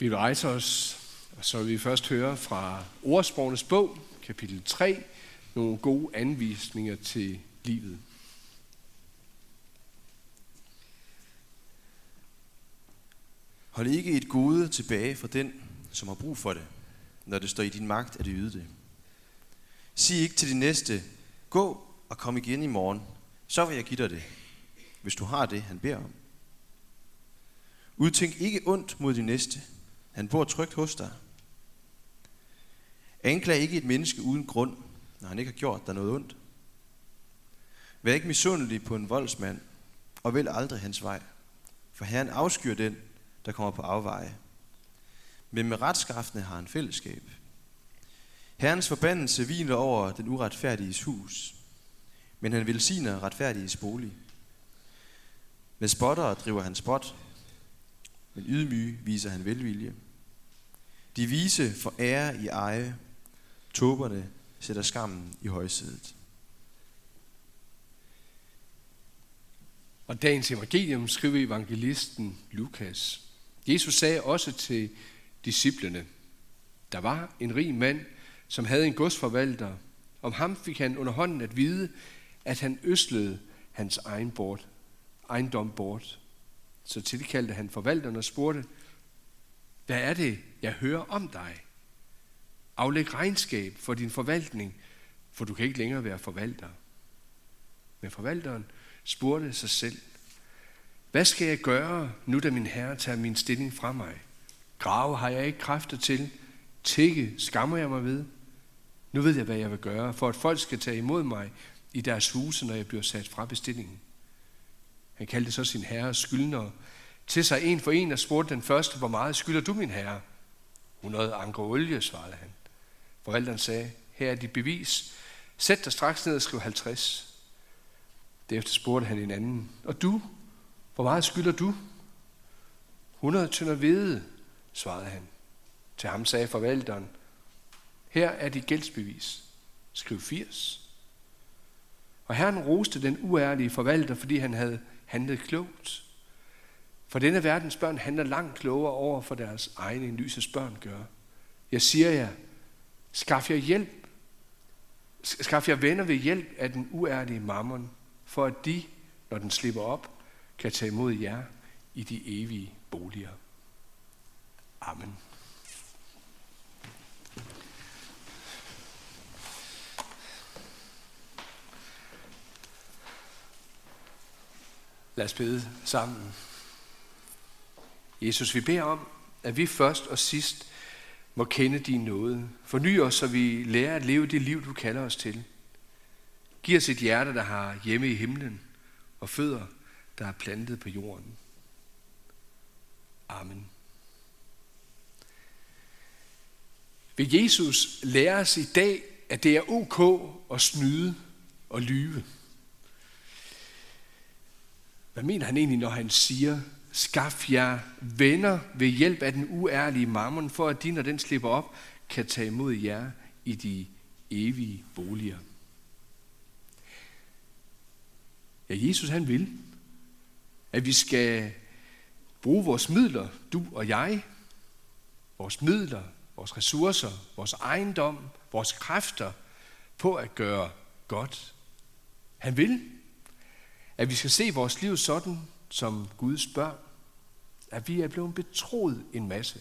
Vi vil rejse os, og så vil vi først høre fra Ordsprogenes bog, kapitel 3, nogle gode anvisninger til livet. Hold ikke et gode tilbage fra den, som har brug for det, når det står i din magt at yde det. Sig ikke til din næste, gå og kom igen i morgen, så vil jeg give dig det, hvis du har det, han beder om. Udtænk ikke ondt mod din næste, han bor trygt hos dig. Anklag ikke et menneske uden grund, når han ikke har gjort dig noget ondt. Vær ikke misundelig på en voldsmand, og vælg aldrig hans vej, for Herren afskyr den, der kommer på afveje. Men med retskaffende har han fællesskab. Herrens forbandelse hviler over den uretfærdiges hus, men han velsigner retfærdiges bolig. Med spotter driver han spot, men ydmyge viser han velvilje. De vise for ære i eje, tåberne sætter skammen i højsædet. Og dagens evangelium skriver evangelisten Lukas. Jesus sagde også til disciplene, der var en rig mand, som havde en godsforvalter. Om ham fik han under hånden at vide, at han øslede hans egen bort, ejendom bort. Så tilkaldte han forvalteren og spurgte, hvad er det, jeg hører om dig? Aflæg regnskab for din forvaltning, for du kan ikke længere være forvalter. Men forvalteren spurgte sig selv, hvad skal jeg gøre, nu da min herre tager min stilling fra mig? Grave har jeg ikke kræfter til. Tikke skammer jeg mig ved. Nu ved jeg, hvad jeg vil gøre, for at folk skal tage imod mig i deres huse, når jeg bliver sat fra bestillingen. Han kaldte så sin herre skyldnere til sig en for en og spurgte den første, hvor meget skylder du, min herre? 100 anker olie, svarede han. Forældren sagde, her er dit bevis. Sæt dig straks ned og skriv 50. Derefter spurgte han en anden, og du, hvor meget skylder du? 100 tønder hvede, svarede han. Til ham sagde forvalteren, her er dit gældsbevis. Skriv 80. Og herren roste den uærlige forvalter, fordi han havde handlede klogt. For denne verdens børn handler langt klogere over for deres egne, end lysets børn gør. Jeg siger jer, skaf jer hjælp. Skaf jer venner ved hjælp af den uærlige mammon, for at de, når den slipper op, kan tage imod jer i de evige boliger. Amen. Lad os bede sammen. Jesus, vi beder om, at vi først og sidst må kende din nåde. Forny os, så vi lærer at leve det liv, du kalder os til. Giv os et hjerte, der har hjemme i himlen, og fødder, der er plantet på jorden. Amen. Vil Jesus lære os i dag, at det er ok at snyde og lyve? Hvad mener han egentlig, når han siger, skaf jer venner ved hjælp af den uærlige mammon, for at de, når den slipper op, kan tage imod jer i de evige boliger? Ja, Jesus han vil, at vi skal bruge vores midler, du og jeg, vores midler, vores ressourcer, vores ejendom, vores kræfter på at gøre godt. Han vil, at vi skal se vores liv sådan som Guds børn, at vi er blevet betroet en masse.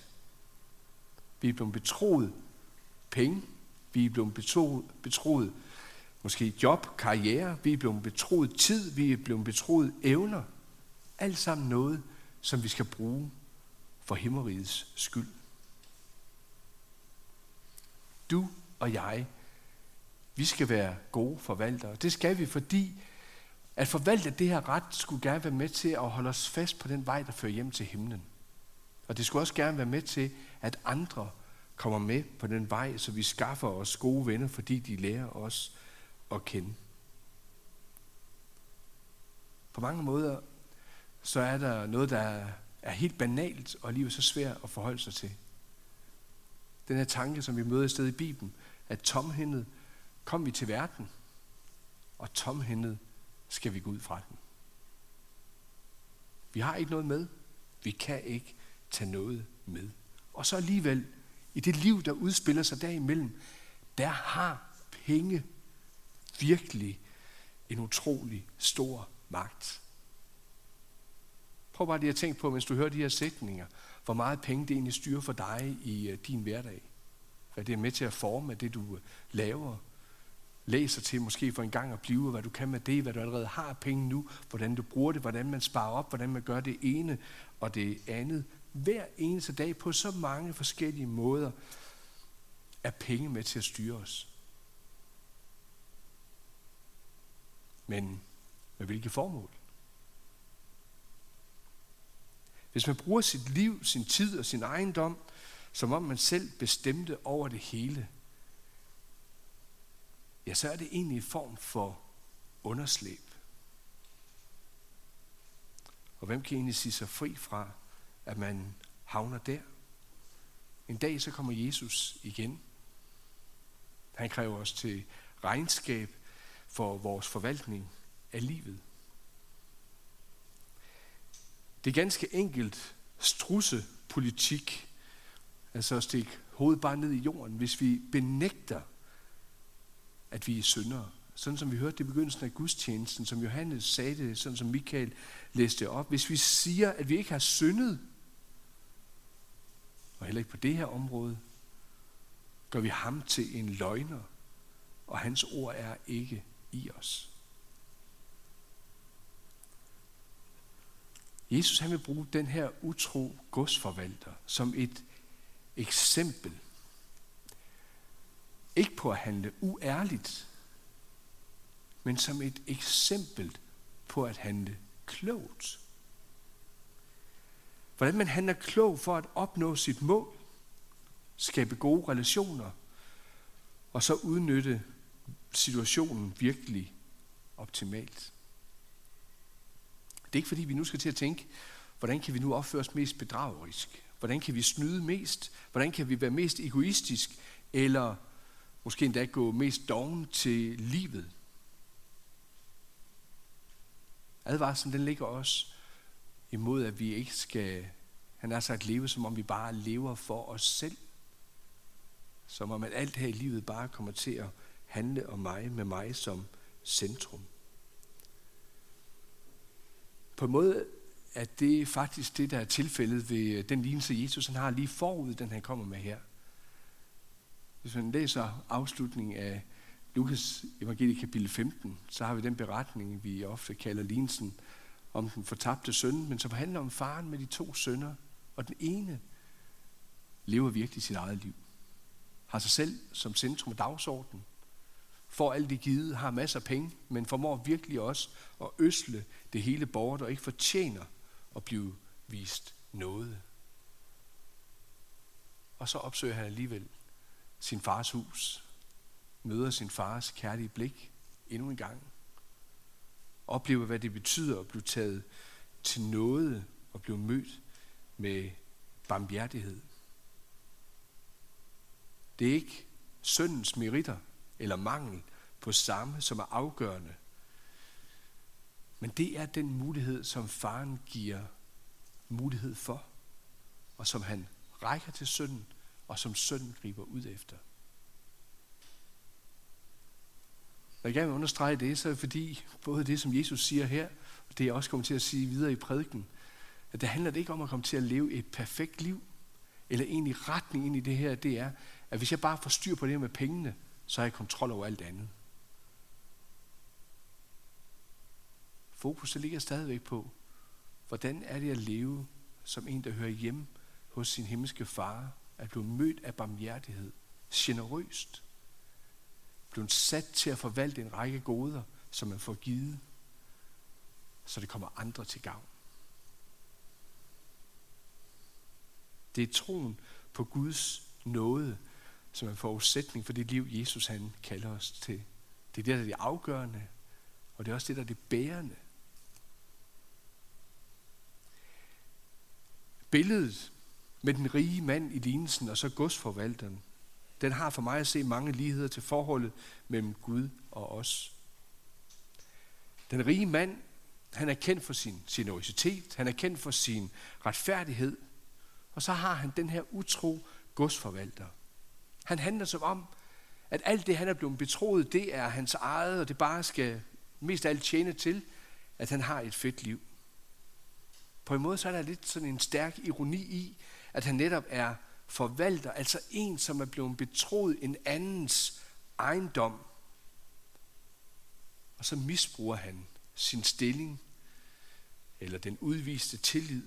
Vi er blevet betroet penge, vi er blevet betroet, betroet måske job, karriere, vi er blevet betroet tid, vi er blevet betroet evner. Alt sammen noget, som vi skal bruge for himmerigets skyld. Du og jeg, vi skal være gode forvaltere. Det skal vi, fordi at forvalte det her ret skulle gerne være med til at holde os fast på den vej, der fører hjem til himlen. Og det skulle også gerne være med til, at andre kommer med på den vej, så vi skaffer os gode venner, fordi de lærer os at kende. På mange måder, så er der noget, der er helt banalt og alligevel så svært at forholde sig til. Den her tanke, som vi møder et sted i Bibelen, at tomhændet kom vi til verden, og tomhændet skal vi gå ud fra den. Vi har ikke noget med. Vi kan ikke tage noget med. Og så alligevel, i det liv, der udspiller sig derimellem, der har penge virkelig en utrolig stor magt. Prøv bare lige at tænke på, mens du hører de her sætninger, hvor meget penge det egentlig styrer for dig i øh, din hverdag. Hvad det er med til at forme det, du øh, laver, læser til måske for en gang at blive, hvad du kan med det, hvad du allerede har penge nu, hvordan du bruger det, hvordan man sparer op, hvordan man gør det ene og det andet. Hver eneste dag på så mange forskellige måder er penge med til at styre os. Men med hvilke formål? Hvis man bruger sit liv, sin tid og sin ejendom, som om man selv bestemte over det hele, ja, så er det egentlig en form for underslæb. Og hvem kan egentlig sige sig fri fra, at man havner der? En dag så kommer Jesus igen. Han kræver os til regnskab for vores forvaltning af livet. Det er ganske enkelt strusse politik, altså at stikke hovedet bare ned i jorden, hvis vi benægter, at vi er syndere. Sådan som vi hørte det i begyndelsen af gudstjenesten, som Johannes sagde det, sådan som Michael læste op. Hvis vi siger, at vi ikke har syndet, og heller ikke på det her område, gør vi ham til en løgner, og hans ord er ikke i os. Jesus han vil bruge den her utro godsforvalter som et eksempel. Ikke på at handle uærligt, men som et eksempel på at handle klogt. Hvordan man handler klog for at opnå sit mål, skabe gode relationer, og så udnytte situationen virkelig optimalt. Det er ikke fordi, vi nu skal til at tænke, hvordan kan vi nu opføre os mest bedragerisk? Hvordan kan vi snyde mest? Hvordan kan vi være mest egoistisk? Eller måske endda gå mest doven til livet? Advarslen den ligger også imod, at vi ikke skal, han har sagt, leve som om vi bare lever for os selv. Som om at alt her i livet bare kommer til at handle om mig, med mig som centrum. På en måde at det faktisk det, der er tilfældet ved øh, den lignelse, Jesus han har lige forud, den han kommer med her. Hvis man læser afslutningen af Lukas evangelie kapitel 15, så har vi den beretning, vi ofte kalder lignelsen om den fortabte søn, men som handler om faren med de to sønner, og den ene lever virkelig sit eget liv. Har sig selv som centrum af dagsordenen, får alt det givet, har masser af penge, men formår virkelig også at øsle det hele borgere, der ikke fortjener at blive vist noget. Og så opsøger han alligevel sin fars hus, møder sin fars kærlige blik endnu en gang, oplever, hvad det betyder at blive taget til noget og blive mødt med barmhjertighed. Det er ikke syndens meritter, eller mangel på samme, som er afgørende. Men det er den mulighed, som faren giver mulighed for, og som han rækker til sønnen, og som sønnen griber ud efter. Når jeg gerne vil understrege det, så er det fordi, både det, som Jesus siger her, og det jeg også kommer til at sige videre i prædiken, at det handler det ikke om at komme til at leve et perfekt liv, eller egentlig retning ind i det her, det er, at hvis jeg bare får styr på det her med pengene, så har jeg kontrol over alt andet. Fokus ligger stadigvæk på, hvordan er det at leve som en, der hører hjemme hos sin himmelske far, at blive mødt af barmhjertighed, generøst, blive sat til at forvalte en række goder, som man får givet, så det kommer andre til gavn. Det er troen på Guds nåde, som er en forudsætning for det liv, Jesus han kalder os til. Det er det, der er det afgørende, og det er også det, der er det bærende. Billedet med den rige mand i lignelsen og så godsforvalteren, den har for mig at se mange ligheder til forholdet mellem Gud og os. Den rige mand, han er kendt for sin generositet, han er kendt for sin retfærdighed, Og så har han den her utro godsforvalter. Han handler som om, at alt det, han er blevet betroet, det er hans eget, og det bare skal mest af alt tjene til, at han har et fedt liv. På en måde så er der lidt sådan en stærk ironi i, at han netop er forvalter, altså en, som er blevet betroet en andens ejendom. Og så misbruger han sin stilling, eller den udviste tillid,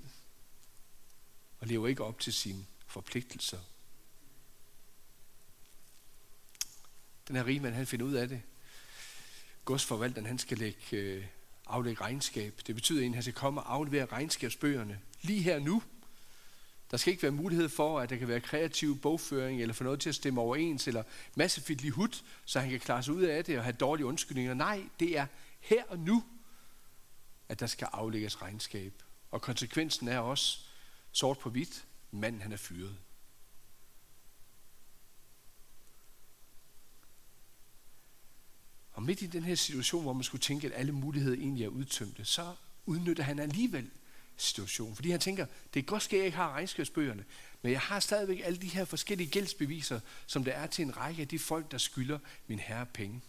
og lever ikke op til sine forpligtelser. Den her rigmand, han finder ud af det. Godsforvalteren, han skal lægge, øh, aflægge regnskab. Det betyder, at han skal komme og aflevere regnskabsbøgerne lige her nu. Der skal ikke være mulighed for, at der kan være kreativ bogføring, eller få noget til at stemme overens, eller masse fidli hud, så han kan klare sig ud af det og have dårlige undskyldninger. Nej, det er her og nu, at der skal aflægges regnskab. Og konsekvensen er også, sort på hvidt, manden han er fyret. Og midt i den her situation, hvor man skulle tænke, at alle muligheder egentlig er udtømte, så udnytter han alligevel situation. Fordi han tænker, det er godt ske, at jeg ikke har regnskabsbøgerne, men jeg har stadigvæk alle de her forskellige gældsbeviser, som der er til en række af de folk, der skylder min herre penge.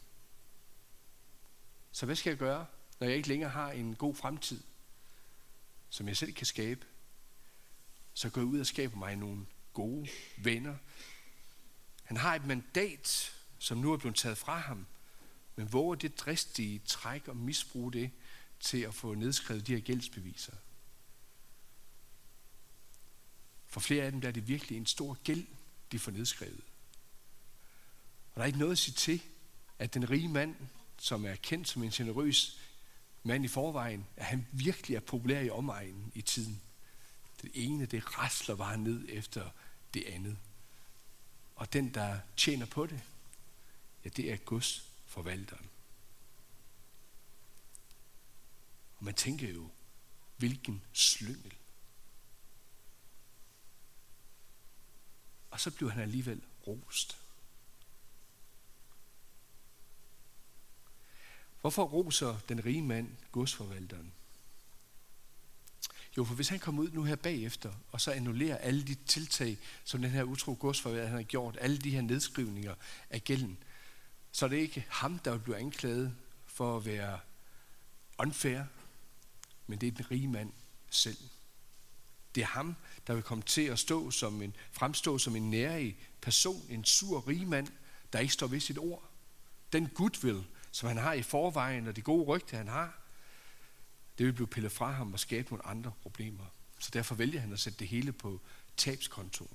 Så hvad skal jeg gøre, når jeg ikke længere har en god fremtid, som jeg selv kan skabe? Så går jeg ud og skaber mig nogle gode venner. Han har et mandat, som nu er blevet taget fra ham, men våger det dristige træk og misbruge det til at få nedskrevet de her gældsbeviser. For flere af dem der er det virkelig en stor gæld, de får nedskrevet. Og der er ikke noget at sige til, at den rige mand, som er kendt som en generøs mand i forvejen, at han virkelig er populær i omegnen i tiden. Det ene, det rasler bare ned efter det andet. Og den, der tjener på det, ja, det er Guds forvalteren. Og man tænker jo, hvilken slyngel. Og så blev han alligevel rost. Hvorfor roser den rige mand godsforvalteren? Jo, for hvis han kommer ud nu her bagefter, og så annullerer alle de tiltag, som den her utro godsforvalter han har gjort, alle de her nedskrivninger af gælden, så er det ikke ham, der vil blive anklaget for at være unfair, men det er den rige mand selv. Det er ham, der vil komme til at stå som en, fremstå som en nærig person, en sur rigmand, der ikke står ved sit ord. Den goodwill, som han har i forvejen, og det gode rygte, han har, det vil blive pillet fra ham og skabe nogle andre problemer. Så derfor vælger han at sætte det hele på tabskontoen.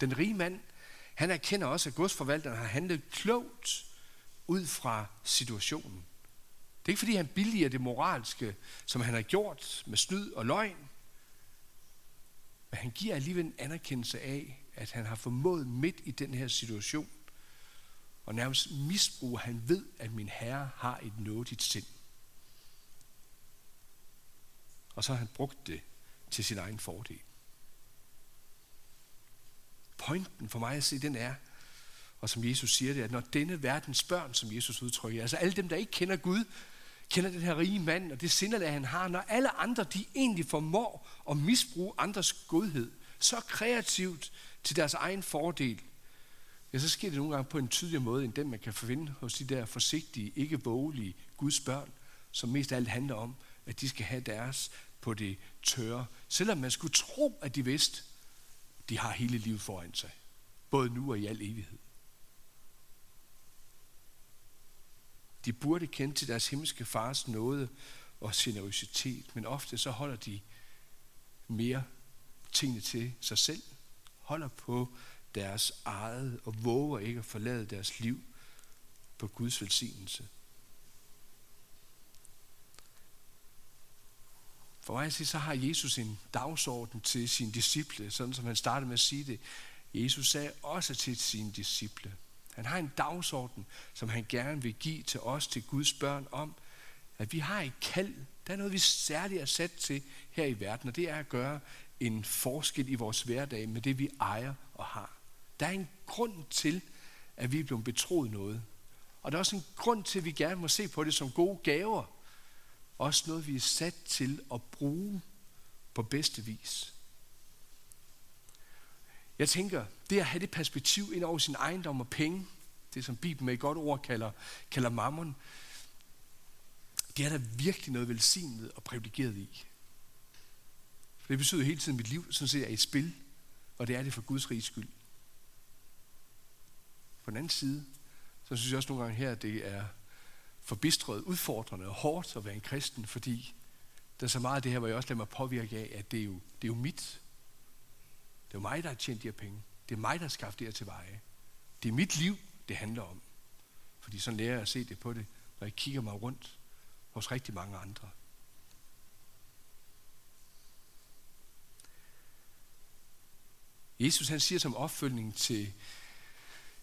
Den rige mand, han erkender også, at godsforvalteren har handlet klogt ud fra situationen. Det er ikke fordi, han billiger det moralske, som han har gjort med snyd og løgn. Men han giver alligevel en anerkendelse af, at han har formået midt i den her situation, og nærmest misbruger, han ved, at min herre har et nådigt sind. Og så har han brugt det til sin egen fordel. Pointen for mig at se, den er, og som Jesus siger det, at når denne verdens børn, som Jesus udtrykker, altså alle dem, der ikke kender Gud, kender den her rige mand, og det sindelag, han har, når alle andre, de egentlig formår at misbruge andres godhed, så kreativt til deres egen fordel, ja, så sker det nogle gange på en tydeligere måde, end den man kan finde hos de der forsigtige, ikke vågelige Guds børn, som mest af alt handler om, at de skal have deres på det tørre. Selvom man skulle tro, at de vidste, de har hele livet foran sig. Både nu og i al evighed. De burde kende til deres himmelske fars nåde og generøsitet, men ofte så holder de mere tingene til sig selv, holder på deres eget og våger ikke at forlade deres liv på Guds velsignelse. For mig at sige, så har Jesus en dagsorden til sine disciple, sådan som han startede med at sige det. Jesus sagde også til sine disciple, han har en dagsorden, som han gerne vil give til os, til Guds børn, om, at vi har et kald. Der er noget, vi særligt er sat til her i verden, og det er at gøre en forskel i vores hverdag med det, vi ejer og har. Der er en grund til, at vi er blevet betroet noget. Og der er også en grund til, at vi gerne må se på det som gode gaver. Også noget, vi er sat til at bruge på bedste vis. Jeg tænker, det at have det perspektiv ind over sin ejendom og penge, det som Bibelen med et godt ord kalder, kalder mammon, det er der virkelig noget velsignet og privilegeret i. For det betyder hele tiden, at mit liv sådan set er et spil, og det er det for Guds rigs skyld. På den anden side, så synes jeg også nogle gange her, at det er forbistret, udfordrende og hårdt at være en kristen, fordi der er så meget af det her, hvor jeg også lader mig påvirke af, at det er jo, det er jo mit. Det er jo mig, der har tjent de her penge. Det er mig, der har skabt det her til veje. Det er mit liv, det handler om. Fordi sådan lærer jeg at se det på det, når jeg kigger mig rundt hos rigtig mange andre. Jesus han siger som opfølgning til,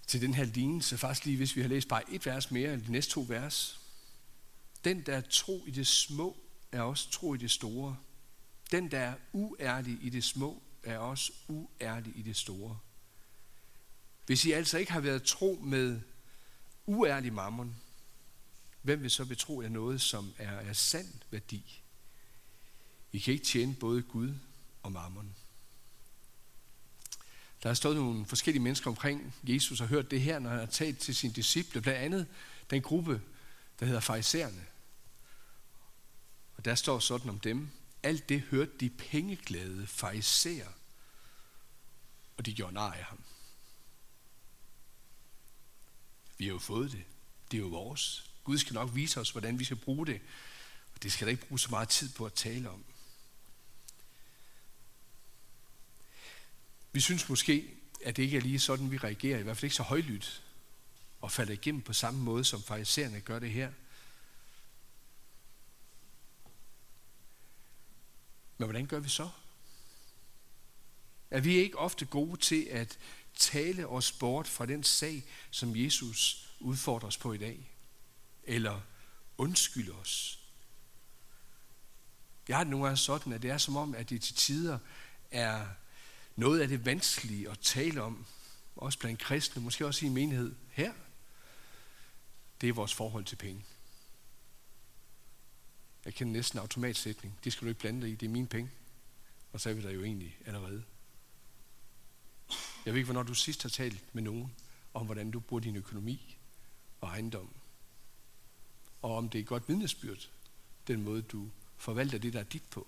til den her lignelse, faktisk lige hvis vi har læst bare et vers mere end de næste to vers. Den, der er tro i det små, er også tro i det store. Den, der er uærlig i det små, er også uærlig i det store. Hvis I altså ikke har været tro med uærlig mammon, hvem vil så betro jer noget, som er af sand værdi? I kan ikke tjene både Gud og mammon. Der har stået nogle forskellige mennesker omkring Jesus og hørt det her, når han har talt til sine disciple, blandt andet den gruppe, der hedder farisæerne. Og der står sådan om dem, alt det hørte de pengeglade farisæer, og de gjorde nar af ham. Vi har jo fået det. Det er jo vores. Gud skal nok vise os, hvordan vi skal bruge det. Og det skal der ikke bruge så meget tid på at tale om. Vi synes måske, at det ikke er lige sådan, vi reagerer, i hvert fald ikke så højlydt, og falder igennem på samme måde, som farisæerne gør det her. Men hvordan gør vi så? Er vi ikke ofte gode til at tale os bort fra den sag, som Jesus udfordrer os på i dag? Eller undskyld os? Jeg har det nogle gange sådan, at det er som om, at det til tider er noget af det vanskelige at tale om, også blandt kristne, måske også i menighed her, det er vores forhold til penge. Jeg kender næsten automatsætning. Det skal du ikke blande dig i, det er mine penge. Og så er vi der jo egentlig allerede. Jeg ved ikke, hvornår du sidst har talt med nogen om, hvordan du bruger din økonomi og ejendom. Og om det er et godt vidnesbyrd, den måde du forvalter det, der er dit på.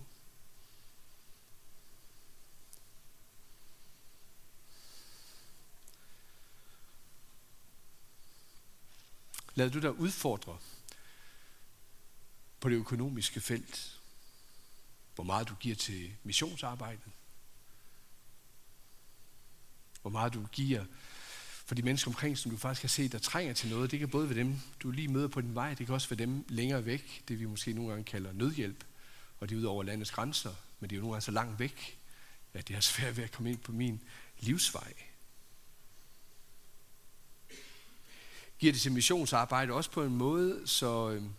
Lad du dig udfordre på det økonomiske felt. Hvor meget du giver til missionsarbejdet. Hvor meget du giver for de mennesker omkring, som du faktisk har set, der trænger til noget. Det kan både være dem, du lige møder på din vej, det kan også være dem længere væk, det vi måske nogle gange kalder nødhjælp. Og det er ud over landets grænser, men det er jo nogle gange så langt væk, at det er svært ved at komme ind på min livsvej. giver det til missionsarbejde også på en måde, så, øhm,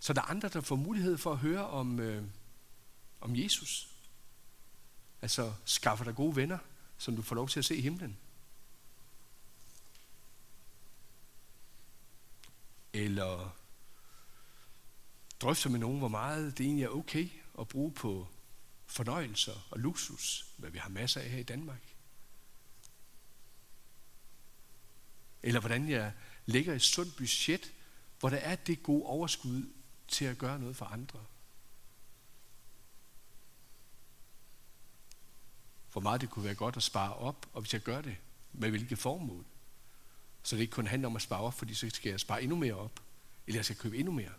så der er andre, der får mulighed for at høre om, øh, om Jesus. Altså skaffer dig gode venner, som du får lov til at se i himlen. Eller drøfter med nogen, hvor meget det egentlig er okay at bruge på fornøjelser og luksus, hvad vi har masser af her i Danmark. Eller hvordan jeg lægger et sundt budget, hvor der er det gode overskud til at gøre noget for andre. Hvor meget det kunne være godt at spare op, og hvis jeg gør det, med hvilke formål. Så det ikke kun handler om at spare op, fordi så skal jeg spare endnu mere op, eller jeg skal købe endnu mere.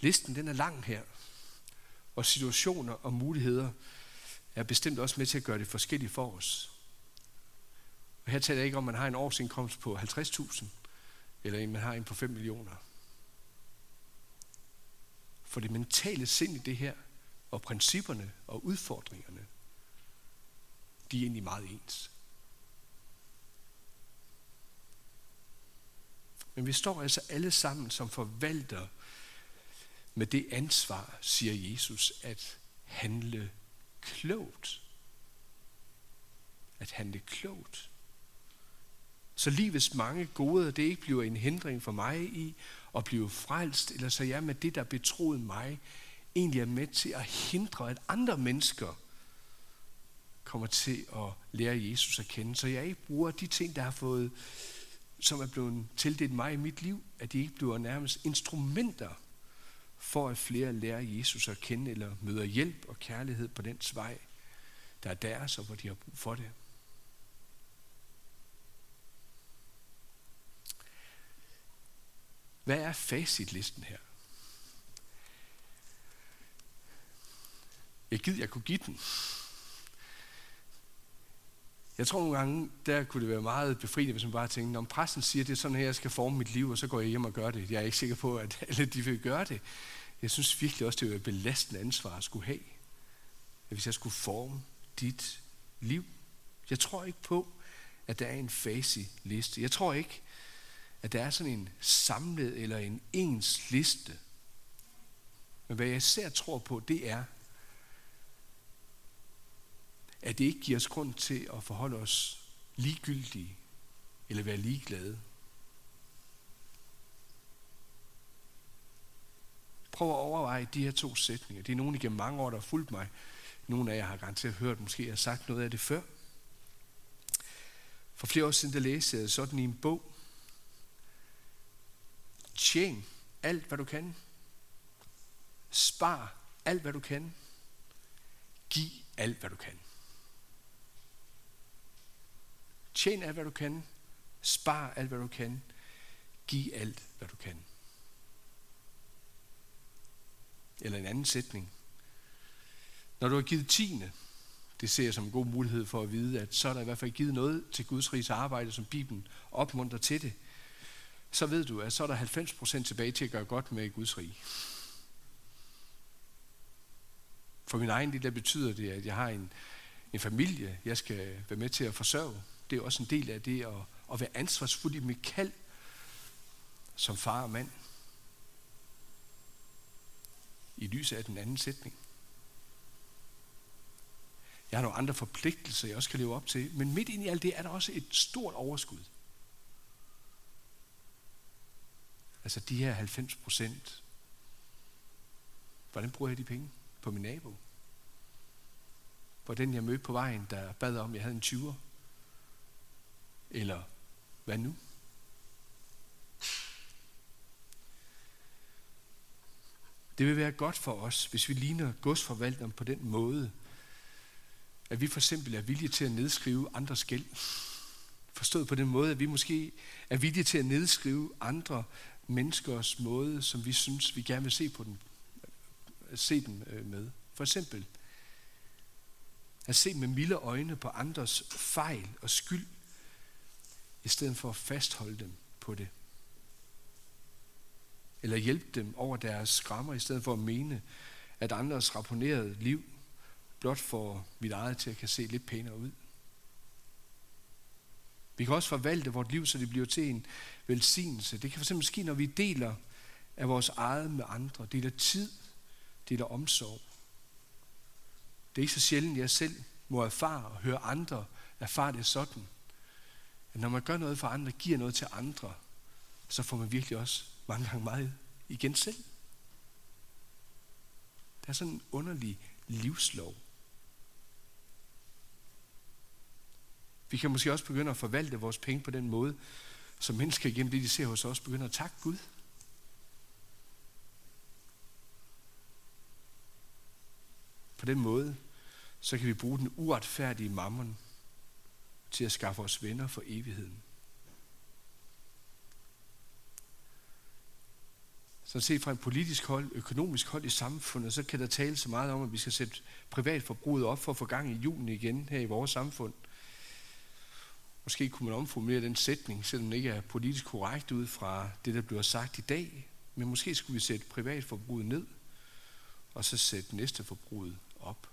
Listen den er lang her, og situationer og muligheder er bestemt også med til at gøre det forskelligt for os. Og her taler jeg ikke om, at man har en årsindkomst på 50.000, eller en, man har en på 5 millioner. For det mentale sind i det her, og principperne og udfordringerne, de er egentlig meget ens. Men vi står altså alle sammen som forvalter med det ansvar, siger Jesus, at handle klogt. At handle klogt. Så livets mange gode, det ikke bliver en hindring for mig i at blive frelst, eller så jeg med det, der betroede mig, egentlig er med til at hindre, at andre mennesker kommer til at lære Jesus at kende. Så jeg ikke bruger de ting, der har fået, som er blevet tildelt mig i mit liv, at de ikke bliver nærmest instrumenter for at flere lærer Jesus at kende, eller møder hjælp og kærlighed på den vej, der er deres, og hvor de har brug for det. Hvad er facitlisten her? Jeg gider, jeg kunne give den. Jeg tror nogle gange, der kunne det være meget befriende, hvis man bare tænkte, om præsten siger, det er sådan her, jeg skal forme mit liv, og så går jeg hjem og gør det. Jeg er ikke sikker på, at alle de vil gøre det. Jeg synes virkelig også, det er et belastende ansvar at skulle have. Hvis jeg skulle forme dit liv. Jeg tror ikke på, at der er en faci-liste. Jeg tror ikke, at der er sådan en samlet eller en ens liste. Men hvad jeg især tror på, det er, at det ikke giver os grund til at forholde os ligegyldige eller være ligeglade. Prøv at overveje de her to sætninger. Det er nogen igennem mange år, der har fulgt mig. Nogle af jer har garanteret hørt, måske jeg har sagt noget af det før. For flere år siden, der læste jeg sådan i en bog. Tjen alt, hvad du kan. Spar alt, hvad du kan. Giv alt, hvad du kan. Tjen alt, hvad du kan. Spar alt, hvad du kan. Giv alt, hvad du kan. Eller en anden sætning. Når du har givet tiende, det ser jeg som en god mulighed for at vide, at så er der i hvert fald givet noget til Guds rigs arbejde, som Bibelen opmuntrer til det. Så ved du, at så er der 90% tilbage til at gøre godt med Guds rig. For min egen del, betyder det, at jeg har en, en familie, jeg skal være med til at forsørge. Det er også en del af det at, at være ansvarsfuld i mit kald som far og mand. I lyset af den anden sætning. Jeg har nogle andre forpligtelser, jeg også kan leve op til. Men midt ind i alt det er der også et stort overskud. Altså de her 90 procent. Hvordan bruger jeg de penge? På min nabo? På den, jeg mødte på vejen, der bad om, at jeg havde en 20'er? Eller hvad nu? Det vil være godt for os, hvis vi ligner godsforvalteren på den måde, at vi for eksempel er villige til at nedskrive andres gæld. Forstået på den måde, at vi måske er villige til at nedskrive andre menneskers måde, som vi synes, vi gerne vil se, på den, øh, se dem øh, med. For eksempel at se med milde øjne på andres fejl og skyld, i stedet for at fastholde dem på det. Eller hjælpe dem over deres skrammer, i stedet for at mene, at andres rapporterede liv blot får mit eget til at kan se lidt pænere ud. Vi kan også forvalte vores liv, så det bliver til en velsignelse. Det kan fx ske, når vi deler af vores eget med andre, deler tid, deler omsorg. Det er ikke så sjældent, jeg selv må erfare og høre andre erfare det sådan, at når man gør noget for andre, giver noget til andre, så får man virkelig også mange gange meget igen selv. Det er sådan en underlig livslov. Vi kan måske også begynde at forvalte vores penge på den måde, så mennesker igennem det, de ser hos os, begynder at takke Gud. På den måde, så kan vi bruge den uretfærdige mammon til at skaffe os venner for evigheden. Så set fra en politisk hold, økonomisk hold i samfundet, så kan der tale så meget om, at vi skal sætte privatforbruget op for at få gang i julen igen her i vores samfund. Måske kunne man omformulere den sætning, selvom den ikke er politisk korrekt ud fra det, der bliver sagt i dag. Men måske skulle vi sætte privatforbruget ned, og så sætte næste forbruget op.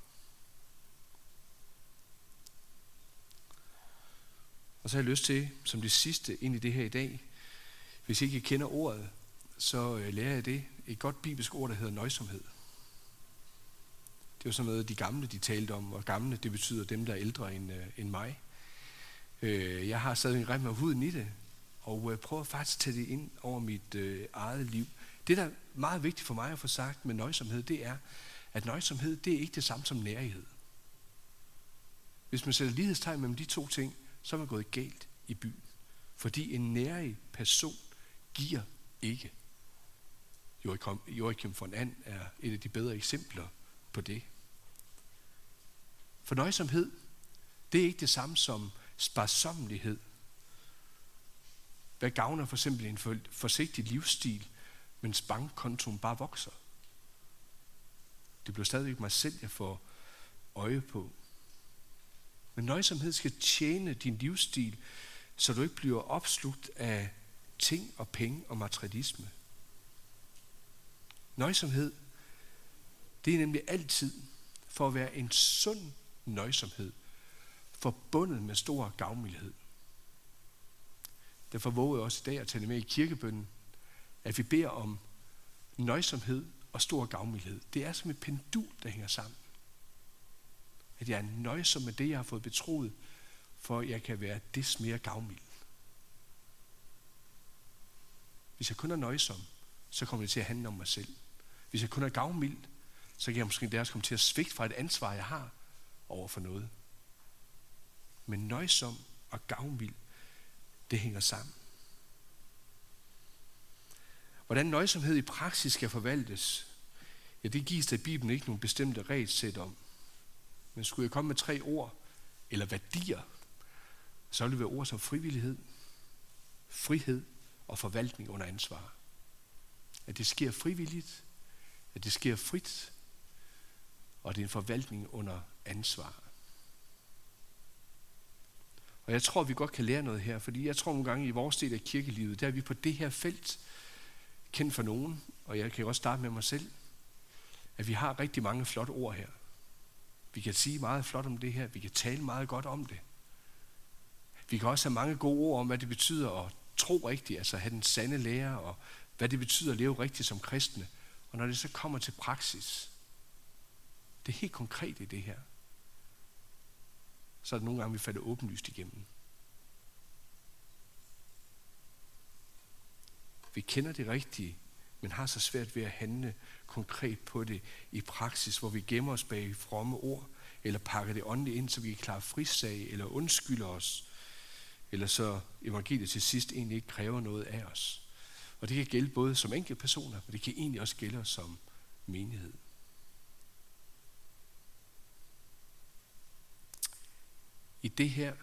Og så har jeg lyst til, som det sidste ind i det her i dag, hvis I ikke kender ordet, så øh, lærer jeg det. Et godt bibelsk ord, der hedder nøjsomhed. Det var sådan noget, de gamle de talte om, og gamle, det betyder dem, der er ældre end, øh, end mig. Øh, jeg har stadig en rem af huden i det, og øh, prøver faktisk at tage det ind over mit øh, eget liv. Det, der er meget vigtigt for mig at få sagt med nøjsomhed, det er, at nøjsomhed, det er ikke det samme som nærighed. Hvis man sætter lighedstegn mellem de to ting, så er man gået galt i byen. Fordi en nærig person giver ikke. Joachim von And er et af de bedre eksempler på det. For nøjsomhed, det er ikke det samme som sparsommelighed. Hvad gavner for eksempel en forsigtig livsstil, mens bankkontoen bare vokser? Det bliver stadigvæk mig selv, jeg får øje på. Men nøjsomhed skal tjene din livsstil, så du ikke bliver opslugt af ting og penge og materialisme. Nøjsomhed, det er nemlig altid for at være en sund nøjsomhed, forbundet med stor gavmildhed. Derfor våger jeg også i dag at tage med i kirkebønnen, at vi beder om nøjsomhed og stor gavmildhed. Det er som et pendul, der hænger sammen. At jeg er nøjsom med det, jeg har fået betroet, for at jeg kan være des mere gavmild. Hvis jeg kun er nøjsom, så kommer det til at handle om mig selv. Hvis jeg kun er gavmild, så kan jeg måske deres komme til at svigte fra et ansvar, jeg har over for noget. Men nøjsom og gavmild, det hænger sammen. Hvordan nøjsomhed i praksis skal forvaltes, ja, det gives der i Bibelen ikke nogen bestemte regelsæt om. Men skulle jeg komme med tre ord, eller værdier, så vil det være ord som frivillighed, frihed og forvaltning under ansvar. At det sker frivilligt, at det sker frit, og det er en forvaltning under ansvar. Og jeg tror, vi godt kan lære noget her, fordi jeg tror nogle gange i vores del af kirkelivet, der er vi på det her felt kendt for nogen, og jeg kan også starte med mig selv, at vi har rigtig mange flotte ord her. Vi kan sige meget flot om det her, vi kan tale meget godt om det. Vi kan også have mange gode ord om, hvad det betyder at tro rigtigt, altså have den sande lære, og hvad det betyder at leve rigtigt som kristne. Og når det så kommer til praksis, det er helt konkret i det her, så er det nogle gange, vi falder åbenlyst igennem. Vi kender det rigtige, men har så svært ved at handle konkret på det i praksis, hvor vi gemmer os bag fromme ord, eller pakker det åndeligt ind, så vi kan klare frisag, eller undskylder os, eller så evangeliet til sidst egentlig ikke kræver noget af os. Og det kan gælde både som personer, men det kan egentlig også gælde os som menighed. I det her,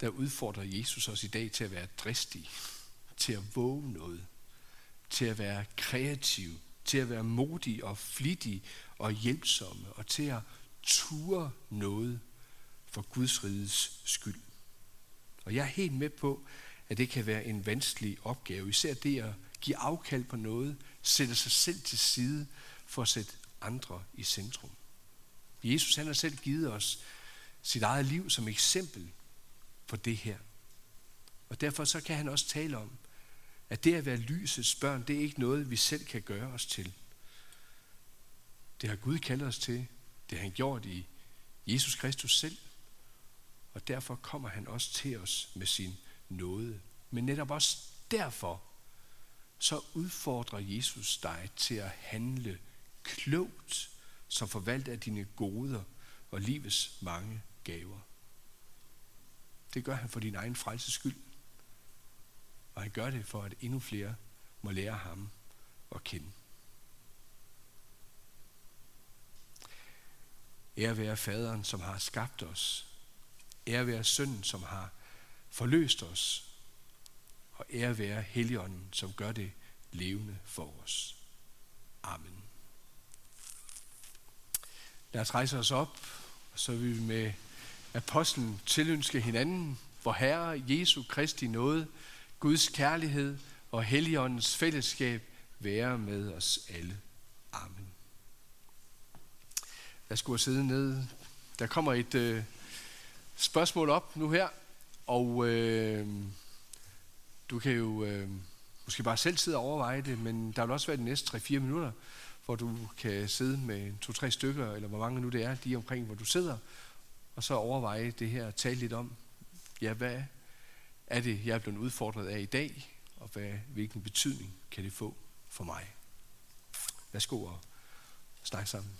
der udfordrer Jesus os i dag til at være dristige, til at våge noget, til at være kreativ, til at være modig og flittig og hjælpsomme, og til at ture noget for Guds rides skyld. Og jeg er helt med på, at det kan være en vanskelig opgave, især det at give afkald på noget, sætte sig selv til side for at sætte andre i centrum. Jesus han har selv givet os sit eget liv som eksempel på det her. Og derfor så kan han også tale om, at det at være lysets børn, det er ikke noget, vi selv kan gøre os til. Det har Gud kaldet os til. Det har han gjort i Jesus Kristus selv. Og derfor kommer han også til os med sin nåde. Men netop også derfor, så udfordrer Jesus dig til at handle klogt, som forvalter af dine goder og livets mange gaver. Det gør han for din egen frelses skyld. Og han gør det for, at endnu flere må lære ham at kende. Ære være faderen, som har skabt os. Ære være sønnen, som har forløst os. Og ære være Helligånden, som gør det levende for os. Amen. Lad os rejse os op, så vi med apostlen tilønske hinanden, hvor Herre Jesu Kristi nåde, Guds kærlighed og Helligåndens fællesskab være med os alle. Amen. Jeg skulle sidde ned. Der kommer et øh, spørgsmål op nu her, og øh, du kan jo øh, måske bare selv sidde og overveje det, men der vil også være de næste 3-4 minutter, hvor du kan sidde med to-tre stykker, eller hvor mange nu det er, lige omkring, hvor du sidder, og så overveje det her og tale lidt om, ja, hvad er det, jeg er blevet udfordret af i dag, og hvad, hvilken betydning kan det få for mig? Værsgo og snak sammen.